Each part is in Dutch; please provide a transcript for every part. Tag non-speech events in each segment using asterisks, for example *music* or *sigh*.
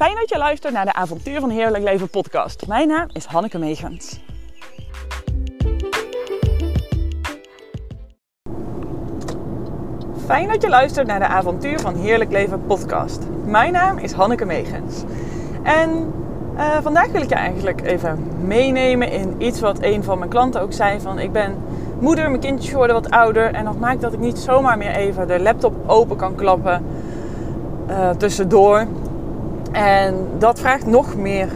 Fijn dat je luistert naar de Avontuur van Heerlijk Leven podcast. Mijn naam is Hanneke Meegens. Fijn dat je luistert naar de Avontuur van Heerlijk Leven podcast. Mijn naam is Hanneke Meegens. En uh, vandaag wil ik je eigenlijk even meenemen in iets wat een van mijn klanten ook zei. Van ik ben moeder, mijn kindjes worden wat ouder. En dat maakt dat ik niet zomaar meer even de laptop open kan klappen uh, tussendoor. En dat vraagt nog meer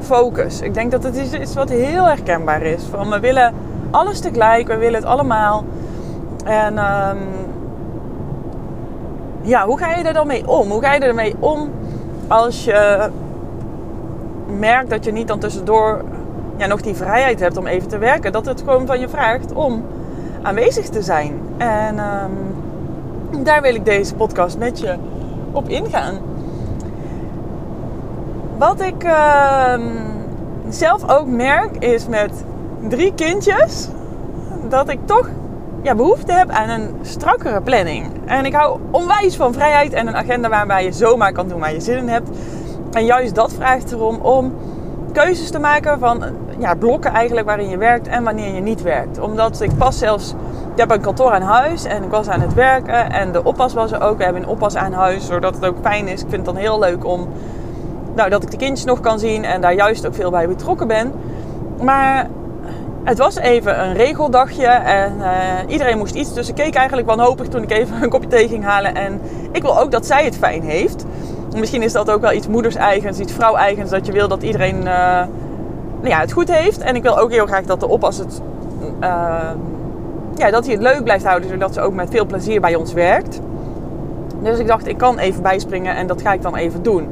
focus. Ik denk dat het iets is wat heel herkenbaar is. Van we willen alles tegelijk, we willen het allemaal. En um, ja, hoe ga je er dan mee om? Hoe ga je ermee om als je merkt dat je niet dan tussendoor ja, nog die vrijheid hebt om even te werken? Dat het gewoon van je vraagt om aanwezig te zijn. En um, daar wil ik deze podcast met je op ingaan. Wat ik uh, zelf ook merk is met drie kindjes dat ik toch ja, behoefte heb aan een strakkere planning. En ik hou onwijs van vrijheid en een agenda waarbij je zomaar kan doen waar je zin in hebt. En juist dat vraagt erom om keuzes te maken van ja, blokken eigenlijk waarin je werkt en wanneer je niet werkt. Omdat ik pas zelfs, ik heb een kantoor aan huis en ik was aan het werken en de oppas was er ook. We hebben een oppas aan huis, zodat het ook fijn is. Ik vind het dan heel leuk om nou, dat ik de kindjes nog kan zien en daar juist ook veel bij betrokken ben. Maar het was even een regeldagje en uh, iedereen moest iets. Dus ik keek eigenlijk wanhopig toen ik even een kopje thee ging halen. En ik wil ook dat zij het fijn heeft. Misschien is dat ook wel iets moeders-eigens, iets vrouw-eigens. Dat je wil dat iedereen uh, nou ja, het goed heeft. En ik wil ook heel graag dat de oppas het, uh, ja, dat hij het leuk blijft houden. Zodat ze ook met veel plezier bij ons werkt. Dus ik dacht, ik kan even bijspringen en dat ga ik dan even doen.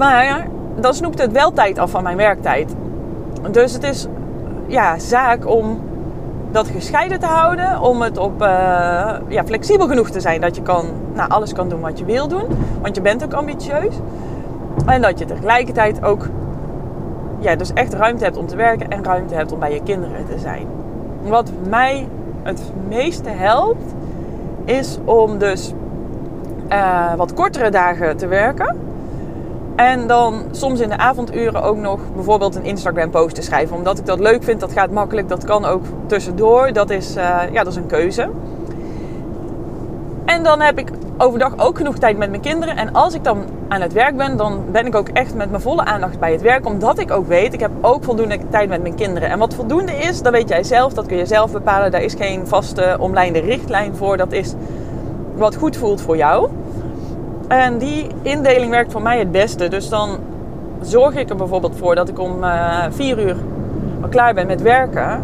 Maar dan snoept het wel tijd af van mijn werktijd. Dus het is ja, zaak om dat gescheiden te houden. Om het op uh, ja, flexibel genoeg te zijn dat je kan, nou, alles kan doen wat je wil doen. Want je bent ook ambitieus. En dat je tegelijkertijd ook ja, dus echt ruimte hebt om te werken en ruimte hebt om bij je kinderen te zijn. Wat mij het meeste helpt, is om dus uh, wat kortere dagen te werken. En dan soms in de avonduren ook nog bijvoorbeeld een Instagram post te schrijven. Omdat ik dat leuk vind, dat gaat makkelijk, dat kan ook tussendoor. Dat is, uh, ja, dat is een keuze. En dan heb ik overdag ook genoeg tijd met mijn kinderen. En als ik dan aan het werk ben, dan ben ik ook echt met mijn volle aandacht bij het werk. Omdat ik ook weet, ik heb ook voldoende tijd met mijn kinderen. En wat voldoende is, dat weet jij zelf. Dat kun je zelf bepalen. Daar is geen vaste omlijnde richtlijn voor. Dat is wat goed voelt voor jou. En die indeling werkt voor mij het beste. Dus dan zorg ik er bijvoorbeeld voor dat ik om uh, vier uur al klaar ben met werken.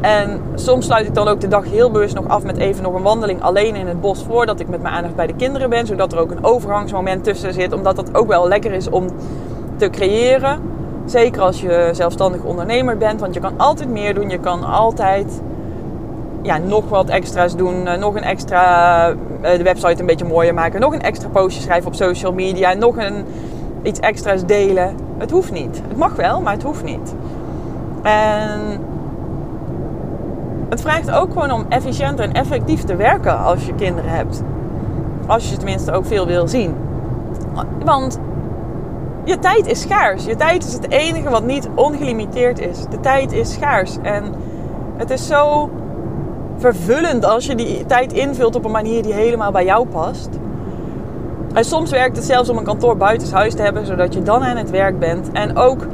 En soms sluit ik dan ook de dag heel bewust nog af met even nog een wandeling alleen in het bos voordat ik met mijn aandacht bij de kinderen ben. Zodat er ook een overgangsmoment tussen zit. Omdat dat ook wel lekker is om te creëren. Zeker als je zelfstandig ondernemer bent. Want je kan altijd meer doen. Je kan altijd ja, nog wat extra's doen. Uh, nog een extra, uh, de website een beetje mooier maken. Nog een extra postje schrijven op social media. Nog een, iets extra's delen. Het hoeft niet. Het mag wel, maar het hoeft niet. En het vraagt ook gewoon om efficiënt en effectief te werken als je kinderen hebt. Als je tenminste ook veel wil zien. Want je tijd is schaars. Je tijd is het enige wat niet ongelimiteerd is. De tijd is schaars. En het is zo vervullend als je die tijd invult op een manier die helemaal bij jou past. En soms werkt het zelfs om een kantoor buitenshuis te hebben, zodat je dan aan het werk bent. En ook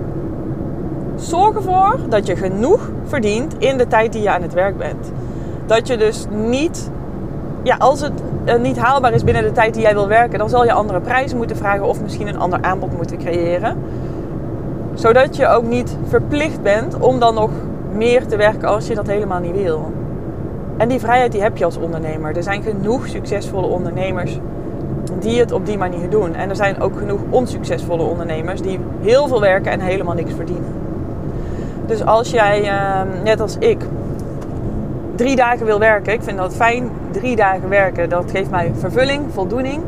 zorg ervoor dat je genoeg verdient in de tijd die je aan het werk bent. Dat je dus niet, ja, als het eh, niet haalbaar is binnen de tijd die jij wil werken, dan zal je andere prijzen moeten vragen of misschien een ander aanbod moeten creëren. Zodat je ook niet verplicht bent om dan nog meer te werken als je dat helemaal niet wil. En die vrijheid die heb je als ondernemer. Er zijn genoeg succesvolle ondernemers die het op die manier doen. En er zijn ook genoeg onsuccesvolle ondernemers die heel veel werken en helemaal niks verdienen. Dus als jij, ehm, net als ik, drie dagen wil werken, ik vind dat fijn, drie dagen werken, dat geeft mij vervulling, voldoening.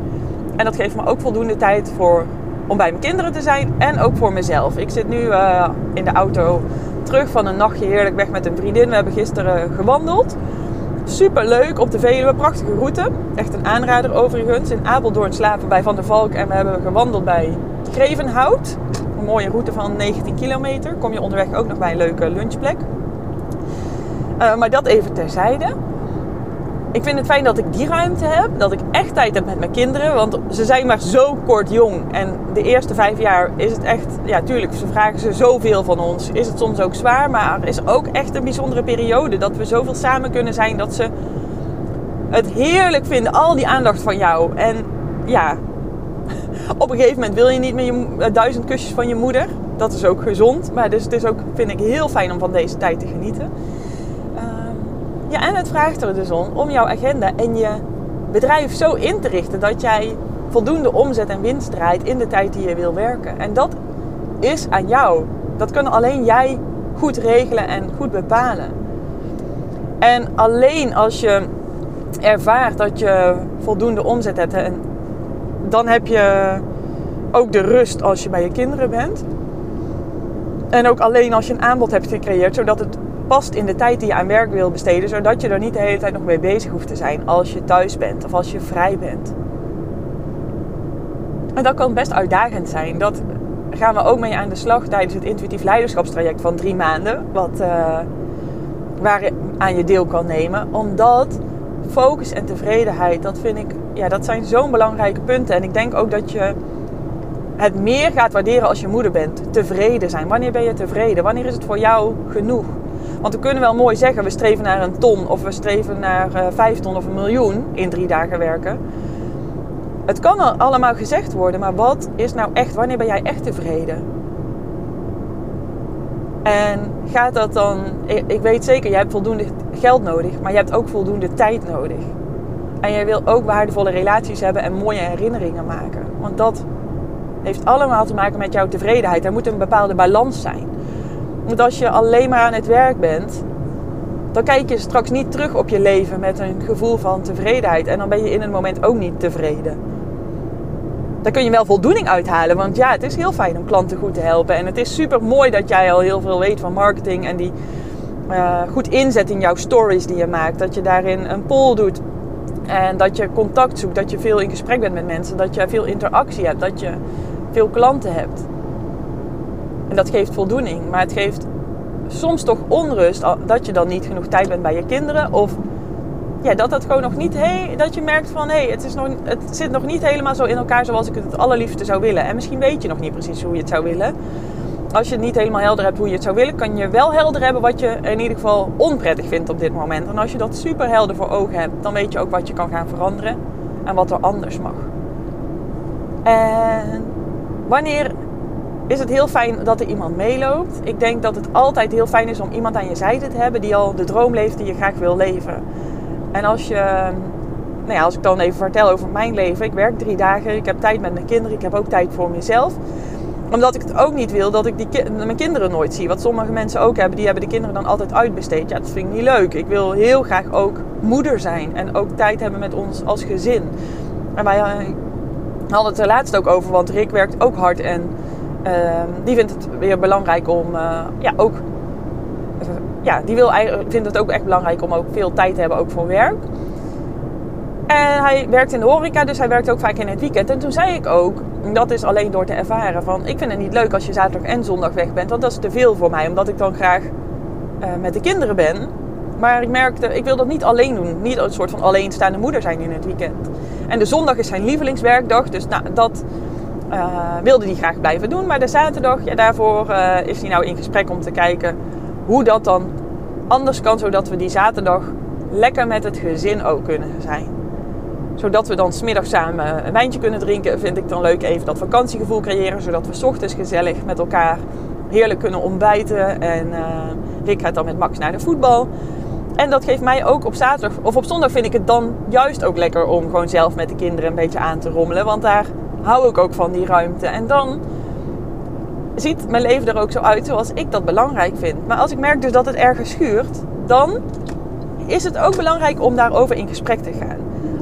En dat geeft me ook voldoende tijd voor, om bij mijn kinderen te zijn en ook voor mezelf. Ik zit nu uh, in de auto terug van een nachtje heerlijk weg met een vriendin. We hebben gisteren gewandeld super leuk op de Veluwe, prachtige route. Echt een aanrader overigens. In Apeldoorn slapen bij Van der Valk en we hebben gewandeld bij Krevenhout. Een mooie route van 19 kilometer. Kom je onderweg ook nog bij een leuke lunchplek. Uh, maar dat even terzijde ik vind het fijn dat ik die ruimte heb. Dat ik echt tijd heb met mijn kinderen. Want ze zijn maar zo kort jong. En de eerste vijf jaar is het echt... Ja, tuurlijk, ze vragen ze zoveel van ons. Is het soms ook zwaar. Maar is ook echt een bijzondere periode. Dat we zoveel samen kunnen zijn. Dat ze het heerlijk vinden. Al die aandacht van jou. En ja, *laughs* op een gegeven moment wil je niet meer je, eh, duizend kusjes van je moeder. Dat is ook gezond. Maar dus het is ook, vind ik, heel fijn om van deze tijd te genieten. Ja, en het vraagt er dus om om jouw agenda en je bedrijf zo in te richten dat jij voldoende omzet en winst draait in de tijd die je wil werken. En dat is aan jou. Dat kunnen alleen jij goed regelen en goed bepalen. En alleen als je ervaart dat je voldoende omzet hebt, en dan heb je ook de rust als je bij je kinderen bent. En ook alleen als je een aanbod hebt gecreëerd, zodat het past in de tijd die je aan werk wil besteden, zodat je er niet de hele tijd nog mee bezig hoeft te zijn als je thuis bent of als je vrij bent. En dat kan best uitdagend zijn. Dat gaan we ook mee aan de slag tijdens het intuïtief leiderschapstraject van drie maanden, wat, uh, waar je aan je deel kan nemen. Omdat focus en tevredenheid, dat vind ik, ja, dat zijn zo'n belangrijke punten. En ik denk ook dat je het meer gaat waarderen als je moeder bent. Tevreden zijn. Wanneer ben je tevreden? Wanneer is het voor jou genoeg? Want we kunnen wel mooi zeggen, we streven naar een ton of we streven naar uh, vijf ton of een miljoen in drie dagen werken. Het kan allemaal gezegd worden, maar wat is nou echt, wanneer ben jij echt tevreden? En gaat dat dan, ik weet zeker, jij hebt voldoende geld nodig, maar je hebt ook voldoende tijd nodig. En jij wil ook waardevolle relaties hebben en mooie herinneringen maken. Want dat heeft allemaal te maken met jouw tevredenheid. Er moet een bepaalde balans zijn. Want als je alleen maar aan het werk bent, dan kijk je straks niet terug op je leven met een gevoel van tevredenheid. En dan ben je in een moment ook niet tevreden. Daar kun je wel voldoening uithalen. Want ja, het is heel fijn om klanten goed te helpen. En het is super mooi dat jij al heel veel weet van marketing. En die uh, goed inzet in jouw stories die je maakt. Dat je daarin een poll doet. En dat je contact zoekt. Dat je veel in gesprek bent met mensen. Dat je veel interactie hebt. Dat je veel klanten hebt. En dat geeft voldoening. Maar het geeft soms toch onrust dat je dan niet genoeg tijd bent bij je kinderen. Of ja, dat dat gewoon nog niet... Hey, dat je merkt van... Hé, hey, het, is nog, het zit nog niet helemaal zo in elkaar zoals ik het het allerliefste zou willen. En misschien weet je nog niet precies hoe je het zou willen. Als je het niet helemaal helder hebt hoe je het zou willen... kan je wel helder hebben wat je in ieder geval onprettig vindt op dit moment. En als je dat super helder voor ogen hebt... dan weet je ook wat je kan gaan veranderen. En wat er anders mag. En wanneer is het heel fijn dat er iemand meeloopt. Ik denk dat het altijd heel fijn is om iemand aan je zijde te hebben die al de droom leeft die je graag wil leven. En als je, nou ja, als ik dan even vertel over mijn leven. Ik werk drie dagen, ik heb tijd met mijn kinderen, ik heb ook tijd voor mezelf. Omdat ik het ook niet wil dat ik die mijn kinderen nooit zie. Wat sommige mensen ook hebben, die hebben de kinderen dan altijd uitbesteed. Ja, dat vind ik niet leuk. Ik wil heel graag ook moeder zijn en ook tijd hebben met ons als gezin. En wij eh, hadden het er laatst ook over, want Rick werkt ook hard en die vindt het weer belangrijk om uh, ja, ook. Ja, die wil, vindt het ook echt belangrijk om ook veel tijd te hebben ook voor werk. En hij werkt in de horeca, dus hij werkt ook vaak in het weekend. En toen zei ik ook, dat is alleen door te ervaren, van ik vind het niet leuk als je zaterdag en zondag weg bent. Want dat is te veel voor mij, omdat ik dan graag uh, met de kinderen ben. Maar ik merkte, ik wil dat niet alleen doen. Niet een soort van alleenstaande moeder zijn in het weekend. En de zondag is zijn lievelingswerkdag, dus nou, dat uh, wilde die graag blijven doen. Maar de zaterdag, ja, daarvoor uh, is hij nou in gesprek om te kijken hoe dat dan anders kan. Zodat we die zaterdag lekker met het gezin ook kunnen zijn. Zodat we dan smiddag samen een wijntje kunnen drinken. Vind ik dan leuk even dat vakantiegevoel creëren. Zodat we ochtends gezellig met elkaar heerlijk kunnen ontbijten. En uh, Rick gaat dan met Max naar de voetbal. En dat geeft mij ook op zaterdag of op zondag vind ik het dan juist ook lekker om gewoon zelf met de kinderen een beetje aan te rommelen. Want daar hou ik ook van die ruimte. En dan ziet mijn leven er ook zo uit zoals ik dat belangrijk vind. Maar als ik merk dus dat het ergens schuurt, dan is het ook belangrijk om daarover in gesprek te gaan.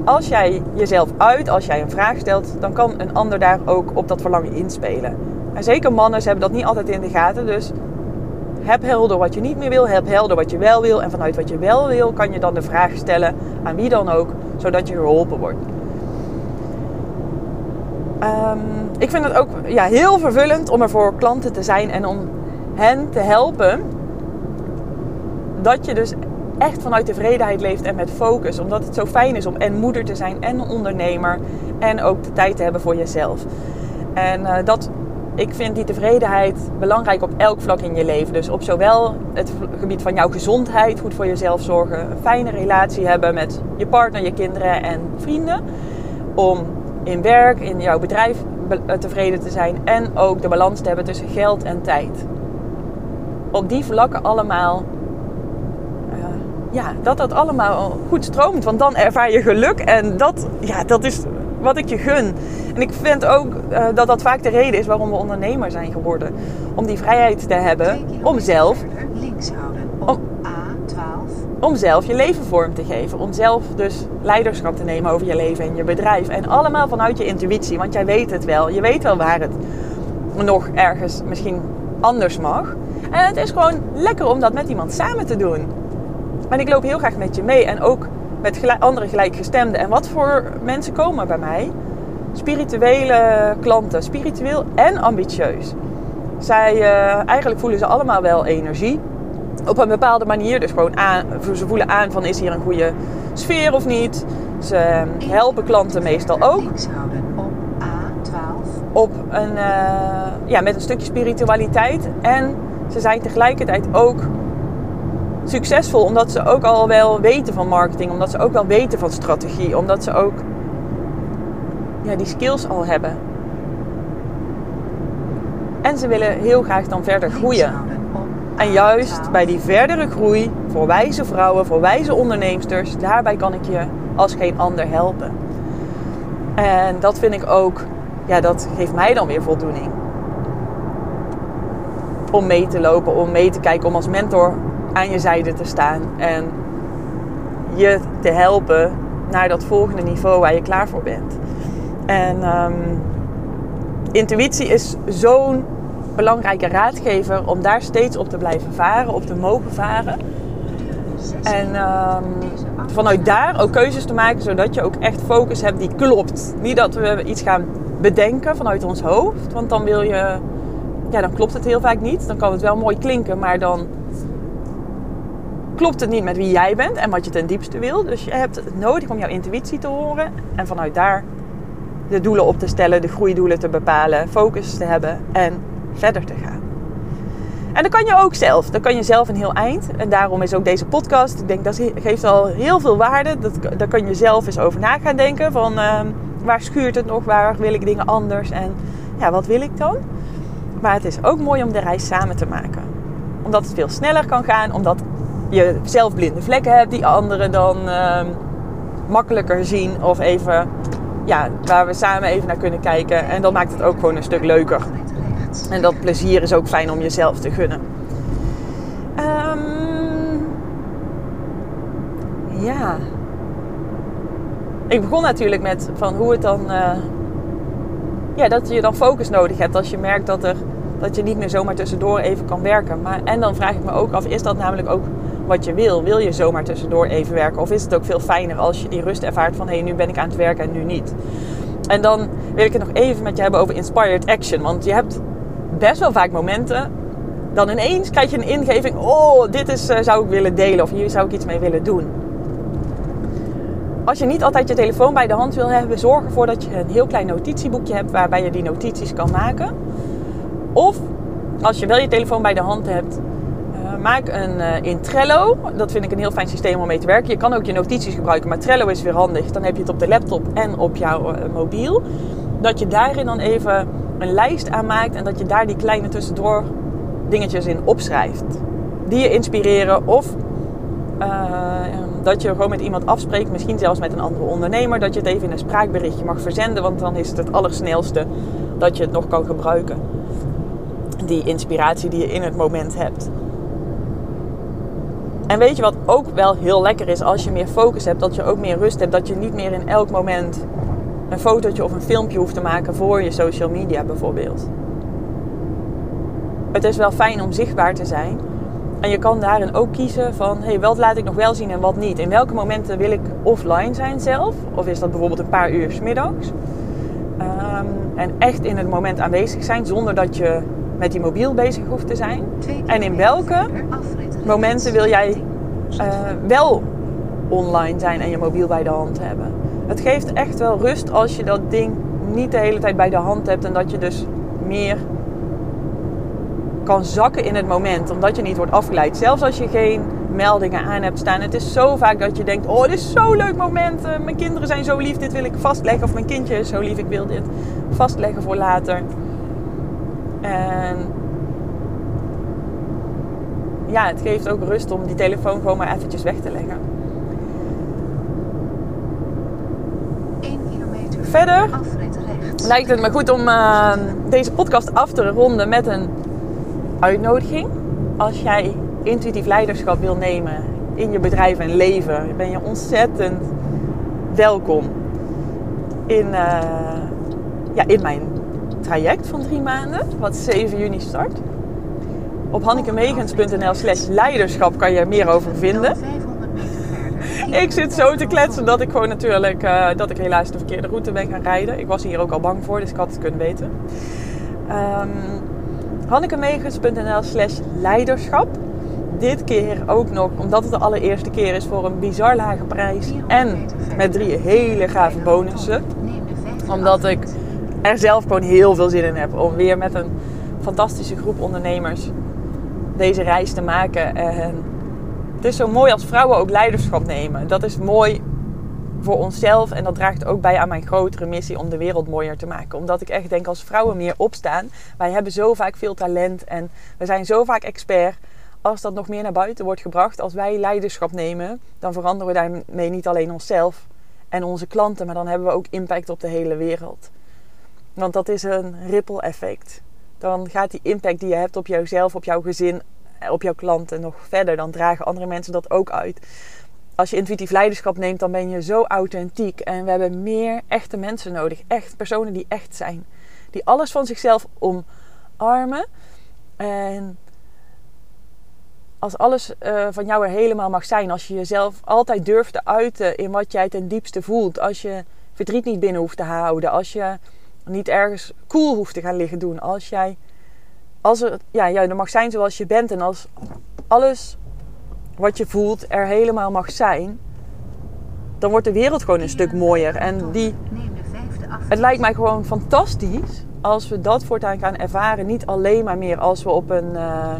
Als jij jezelf uit, als jij een vraag stelt, dan kan een ander daar ook op dat verlangen inspelen. En zeker mannen, ze hebben dat niet altijd in de gaten. Dus heb helder wat je niet meer wil, heb helder wat je wel wil. En vanuit wat je wel wil, kan je dan de vraag stellen aan wie dan ook, zodat je geholpen wordt. Ehm, ik vind het ook ja, heel vervullend om er voor klanten te zijn en om hen te helpen. Dat je dus echt vanuit tevredenheid leeft en met focus. Omdat het zo fijn is om en moeder te zijn en ondernemer. En ook de tijd te hebben voor jezelf. En uh, dat, ik vind die tevredenheid belangrijk op elk vlak in je leven. Dus op zowel het gebied van jouw gezondheid, goed voor jezelf zorgen, een fijne relatie hebben met je partner, je kinderen en vrienden. Om in werk, in jouw bedrijf tevreden te zijn en ook de balans te hebben tussen geld en tijd. Op die vlakken allemaal, uh, ja, dat dat allemaal goed stroomt. Want dan ervaar je geluk en dat, ja, dat is wat ik je gun. En ik vind ook uh, dat dat vaak de reden is waarom we ondernemer zijn geworden. Om die vrijheid te hebben om zelf. Links houden om, zelf je leven vorm te geven. Om zelf dus leiderschap te nemen over je leven en je bedrijf. En allemaal vanuit je intuïtie, want jij weet het wel. Je weet wel waar het nog ergens misschien anders mag. En het is gewoon lekker om dat met iemand samen te doen. En ik loop heel graag met je mee en ook met andere gelijkgestemden. En wat voor mensen komen bij mij? Spirituele klanten, spiritueel en ambitieus. Zij, uh, eigenlijk voelen ze allemaal wel energie op een bepaalde manier. Dus gewoon aan, ze voelen aan van is hier een goede sfeer of niet. Ze helpen klanten meestal ook. op A12. Op een, uh, ja, met een stukje spiritualiteit. En ze zijn tegelijkertijd ook succesvol omdat ze ook al wel weten van marketing. Omdat ze ook wel weten van strategie. Omdat ze ook ja, die skills al hebben. En ze willen heel graag dan verder groeien. En juist bij die verdere groei voor wijze vrouwen, voor wijze onderneemsters, daarbij kan ik je als geen ander helpen. En dat vind ik ook, ja, dat geeft mij dan weer voldoening. Om mee te lopen, om mee te kijken, om als mentor aan je zijde te staan en je te helpen naar dat volgende niveau waar je klaar voor bent. En um, intuïtie is zo'n belangrijke raadgever om daar steeds op te blijven varen, op te mogen varen. En um, vanuit daar ook keuzes te maken, zodat je ook echt focus hebt die klopt. Niet dat we iets gaan bedenken vanuit ons hoofd, want dan wil je, ja, dan klopt het heel vaak niet. Dan kan het wel mooi klinken, maar dan klopt het niet met wie jij bent en wat je ten diepste wil. Dus je hebt het nodig om jouw intuïtie te horen en vanuit daar de doelen op te stellen, de groeidoelen te bepalen, focus te hebben en verder te gaan. En dat kan je ook zelf. Dat kan je zelf een heel eind. En daarom is ook deze podcast. Ik denk dat geeft al heel veel waarde. Dat, daar kan je zelf eens over na gaan denken. Van uh, waar schuurt het nog? Waar wil ik dingen anders? En ja, wat wil ik dan? Maar het is ook mooi om de reis samen te maken. Omdat het veel sneller kan gaan. Omdat je zelf blinde vlekken hebt die anderen dan uh, makkelijker zien. Of even, ja, waar we samen even naar kunnen kijken. En dan maakt het ook gewoon een stuk leuker. En dat plezier is ook fijn om jezelf te gunnen. Um, ja. Ik begon natuurlijk met van hoe het dan. Uh, ja, dat je dan focus nodig hebt als je merkt dat, er, dat je niet meer zomaar tussendoor even kan werken. Maar, en dan vraag ik me ook af, is dat namelijk ook wat je wil? Wil je zomaar tussendoor even werken? Of is het ook veel fijner als je die rust ervaart van hé, hey, nu ben ik aan het werken en nu niet? En dan wil ik het nog even met je hebben over inspired action. Want je hebt best wel vaak momenten. Dan ineens krijg je een ingeving. Oh, dit is, uh, zou ik willen delen. Of hier zou ik iets mee willen doen. Als je niet altijd je telefoon bij de hand wil hebben, zorg ervoor dat je een heel klein notitieboekje hebt waarbij je die notities kan maken. Of als je wel je telefoon bij de hand hebt, uh, maak een uh, in Trello. Dat vind ik een heel fijn systeem om mee te werken. Je kan ook je notities gebruiken, maar Trello is weer handig. Dan heb je het op de laptop en op jouw mobiel. Dat je daarin dan even een lijst aanmaakt en dat je daar die kleine tussendoor dingetjes in opschrijft. Die je inspireren of uh, dat je gewoon met iemand afspreekt, misschien zelfs met een andere ondernemer, dat je het even in een spraakberichtje mag verzenden, want dan is het het allersnelste dat je het nog kan gebruiken. Die inspiratie die je in het moment hebt. En weet je wat ook wel heel lekker is als je meer focus hebt, dat je ook meer rust hebt, dat je niet meer in elk moment een fotootje of een filmpje hoeft te maken voor je social media bijvoorbeeld. Het is wel fijn om zichtbaar te zijn, En je kan daarin ook kiezen van, hey, wat laat ik nog wel zien en wat niet. In welke momenten wil ik offline zijn zelf? Of is dat bijvoorbeeld een paar uur s middags? Ehm, en echt in het moment aanwezig zijn zonder dat je met die mobiel bezig hoeft te zijn. En in welke momenten wil jij uh, wel online zijn en je mobiel bij de hand hebben? Het geeft echt wel rust als je dat ding niet de hele tijd bij de hand hebt en dat je dus meer kan zakken in het moment, omdat je niet wordt afgeleid. Zelfs als je geen meldingen aan hebt staan. Het is zo vaak dat je denkt: Oh, dit is zo'n leuk moment. Uh, mijn kinderen zijn zo lief, dit wil ik vastleggen. Of mijn kindje is zo lief, ik wil dit vastleggen voor later. En ja, het geeft ook rust om die telefoon gewoon maar eventjes weg te leggen. Verder lijkt het me goed om uh, deze podcast af te ronden met een uitnodiging. Als jij intuïtief leiderschap wil nemen in je bedrijf en leven, ben je ontzettend welkom in, uh, ja, in mijn traject van drie maanden, wat 7 juni start. Op hannekemegens.nl slash leiderschap kan je er meer over vinden. *laughs* Ik zit zo te kletsen dat ik gewoon natuurlijk, uh, dat ik helaas de verkeerde route ben gaan rijden. Ik was hier ook al bang voor, dus ik had het kunnen weten. Um, hannekemegens.nl slash leiderschap. Dit keer ook nog, omdat het de allereerste keer is, voor een bizar lage prijs. En met drie hele gave bonussen. Omdat ik er zelf gewoon heel veel zin in heb om weer met een fantastische groep ondernemers deze reis te maken. En het is zo mooi als vrouwen ook leiderschap nemen. Dat is mooi voor onszelf en dat draagt ook bij aan mijn grotere missie om de wereld mooier te maken. Omdat ik echt denk als vrouwen meer opstaan. Wij hebben zo vaak veel talent en we zijn zo vaak expert. Als dat nog meer naar buiten wordt gebracht, als wij leiderschap nemen, dan veranderen we daarmee niet alleen onszelf en onze klanten, maar dan hebben we ook impact op de hele wereld. Want dat is een ripple effect. Dan gaat die impact die je hebt op jouzelf, op jouw gezin, op jouw klanten nog verder. Dan dragen andere mensen dat ook uit als je intuïtief leiderschap neemt, dan ben je zo authentiek. En we hebben meer echte mensen nodig. Echt personen die echt zijn. Die alles van zichzelf omarmen. En als alles uh, van jou er helemaal mag zijn. Als je jezelf altijd durft te uiten in wat jij ten diepste voelt. Als je verdriet niet binnen hoeft te houden. Als je niet ergens cool hoeft te gaan liggen doen. Als jij als er, ja, jij er mag zijn zoals je bent. En als alles wat je voelt er helemaal mag zijn, dan wordt de wereld gewoon een stuk mooier. En die, het lijkt mij gewoon fantastisch als we dat voortaan gaan ervaren. Niet alleen maar meer als we op een, uh,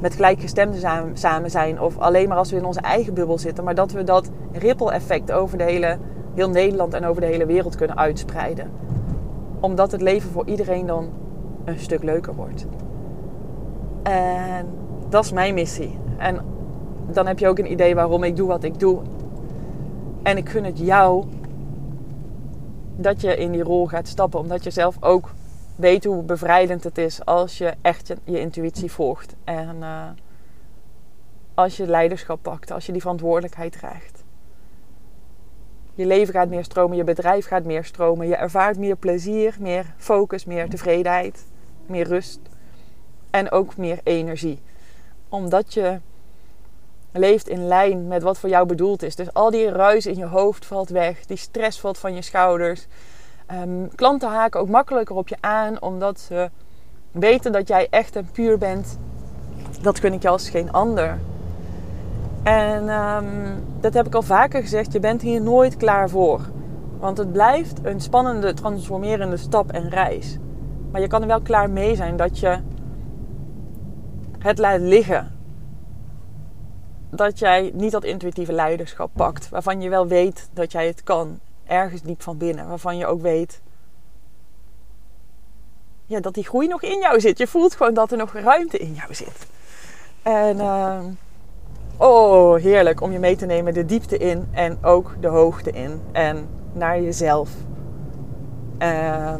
met gelijkgestemden samen zijn of alleen maar als we in onze eigen bubbel zitten. Maar dat we dat ripple effect over de hele, heel Nederland en over de hele wereld kunnen uitspreiden. Omdat het leven voor iedereen dan een stuk leuker wordt. En dat is mijn missie. En dan heb je ook een idee waarom ik doe wat ik doe. En ik gun het jou dat je in die rol gaat stappen, omdat je zelf ook weet hoe bevrijdend het is als je echt je, intuïtie volgt. En uh, als je leiderschap pakt, als je die verantwoordelijkheid draagt. Je leven gaat meer stromen, je bedrijf gaat meer stromen, je ervaart meer plezier, meer focus, meer tevredenheid, meer rust en ook meer energie. Omdat je leeft in lijn met wat voor jou bedoeld is. Dus al die ruis in je hoofd valt weg, die stress valt van je schouders. Um, klanten haken ook makkelijker op je aan, omdat ze weten dat jij echt en puur bent. Dat kun ik je als geen ander. En um, dat heb ik al vaker gezegd, je bent hier nooit klaar voor. Want het blijft een spannende, transformerende stap en reis. Maar je kan er wel klaar mee zijn dat je het laat liggen dat jij niet dat intuïtieve leiderschap pakt. Waarvan je wel weet dat jij het kan. Ergens diep van binnen. Waarvan je ook weet ja, dat die groei nog in jou zit. Je voelt gewoon dat er nog ruimte in jou zit. En uh, oh, heerlijk om je mee te nemen de diepte in en ook de hoogte in. En naar jezelf. Uh,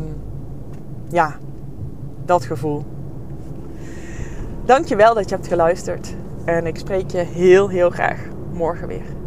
ja, dat gevoel. Dankjewel dat je hebt geluisterd. En ik spreek je heel, heel graag morgen weer.